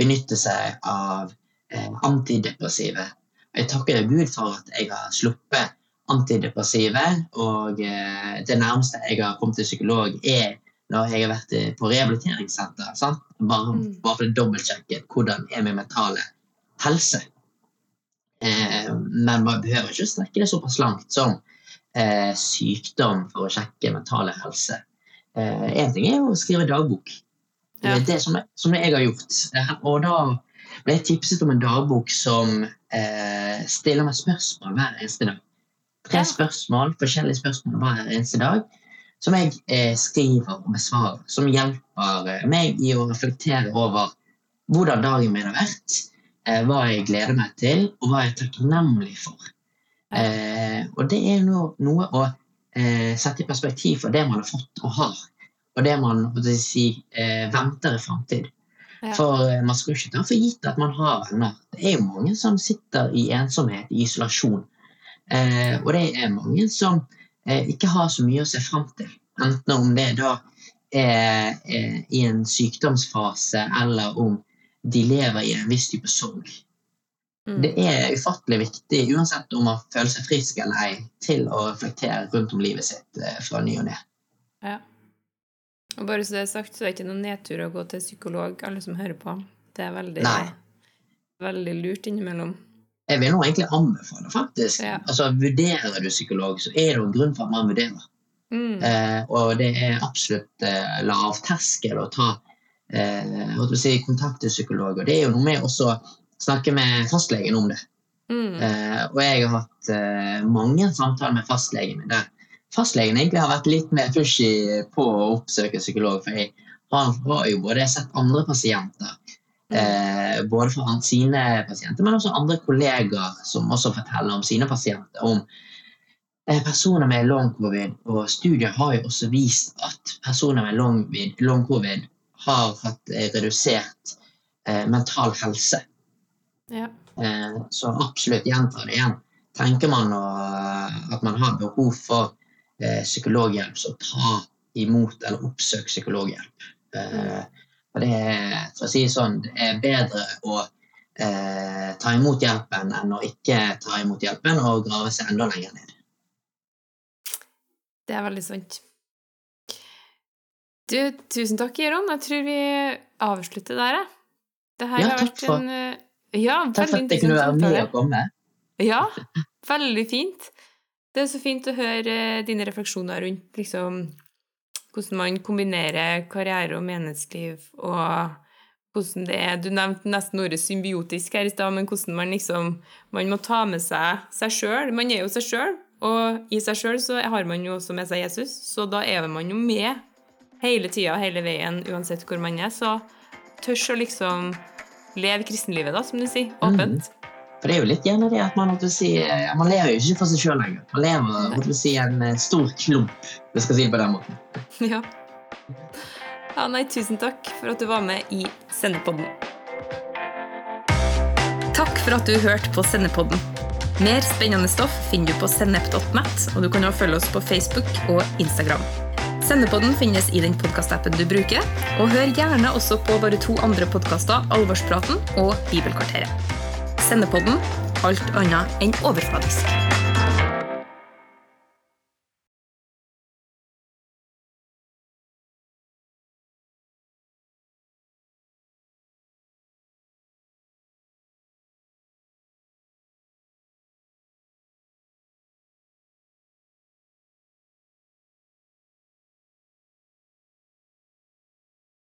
benytter seg av antidepressive. Jeg takker Gud for at jeg har sluppet antidepressive, og eh, det nærmeste jeg har kommet til psykolog, er når jeg har vært eh, på rehabiliteringssenter. Sant? Bare, Mm. bare for å dobbeltsjekke hvordan er min mentale helse. Eh, men man behøver ikke strekke det såpass langt som eh, sykdom for å sjekke mentale helse. Én ting er å skrive dagbok. Det Ja. det som, som jeg har gjort. Eh, Og da ble jeg tipset om en dagbok som eh, stiller meg spørsmål hver eneste dag. Tre spørsmål, forskjellige spørsmål hver eneste dag som jeg eh, skriver og besvarer. Som hjelper eh, meg i å reflektere over hvordan dagen min har vært, eh, hva jeg gleder meg til, og hva jeg er takknemlig for. Eh, og det er noe, noe å eh, sette i perspektiv for det man har fått og har, og det man si, eh, venter i framtid. Ja. For eh, man skal ikke ta for gitt at man har venner. Det er jo mange som sitter i ensomhet, i isolasjon. Eh, og det er mange som eh, ikke har så mye å se fram til. Enten om det da er eh, i en sykdomsfase, eller om de lever i en viss type sorg. Mm. Det er ufattelig viktig, uansett om man føler seg frisk eller ei, til å reflektere rundt om livet sitt eh, fra ny og ne. Ja. Og bare så det er sagt, så er det ikke noen nedtur å gå til psykolog, alle som hører på. Det er veldig, veldig lurt innimellom. Jeg vil nå egentlig anbefale, faktisk. Ja. Altså, Vurderer du psykolog, så er det jo en grunn for at man vurderer. Mm. Eh, og det er absolutt eh, lavterskel å ta eh, hva si, kontakt til psykolog. Og det er jo noe med også å snakke med fastlegen om det. Mm. Eh, og jeg har hatt eh, mange samtaler med fastlegen min der fastlegen egentlig har vært litt mer pushy på å oppsøke psykolog. For jeg har, jo både sett andre pasienter, eh, både for han, sine pasienter, men også andre kollegaer som også forteller om sine pasienter. om eh, personer med long covid, og studier har jo også vist at personer med long, long covid har hatt eh, redusert eh, mental helse. Ja. Eh, så absolutt gjenta det igjen. Tenker man å, at man har behov for psykologhjelp, så ta imot eller oppsøk psykologhjelp. Eh, for det er, for å si det sånn, det er bedre å eh, ta imot hjelpen enn å ikke ta imot hjelpen og grave seg enda lenger ned. Det er veldig sant. Du, tusen takk, Jeron. Jeg tror vi avslutter der, jeg. Det her Ja, har vært for- en eh, Ja, Takk for at jeg kunne være med og komme. Ja, veldig fint. Det er så fint å høre eh, dine refleksjoner rundt liksom, hvordan man kombinerer karriere og menighetsliv, og hvordan det er Du nevnte nesten ordet symbiotisk her i stad, men hvordan man liksom Man må ta med seg seg sjøl. Man er jo seg sjøl, og i seg sjøl så har man jo også med seg Jesus, så da er man jo med hele tida, hele veien, uansett hvor man er. Så tørs å liksom leve kristenlivet, da, som du sier. Åpent. For det er jo litt gjerne det at man, si, man lever jo ikke for seg sjøl lenger. Man lever måtte si, en eh, stor klump. Det skal si det på den måten. [LAUGHS] Ja. ja. Nei, tusen takk for at du var med i Sendepodden. Takk for at du hørte på Sendepodden. Mer spennende stoff finner du på sennep.net, og du kan også følge oss på Facebook og Instagram. Sendepodden finnes i den podkastappen du bruker, og hør gjerne også på våre to andre podkaster, Alvorspraten og Bibelkvarteret. Sendepodden alt annet enn overfladisk.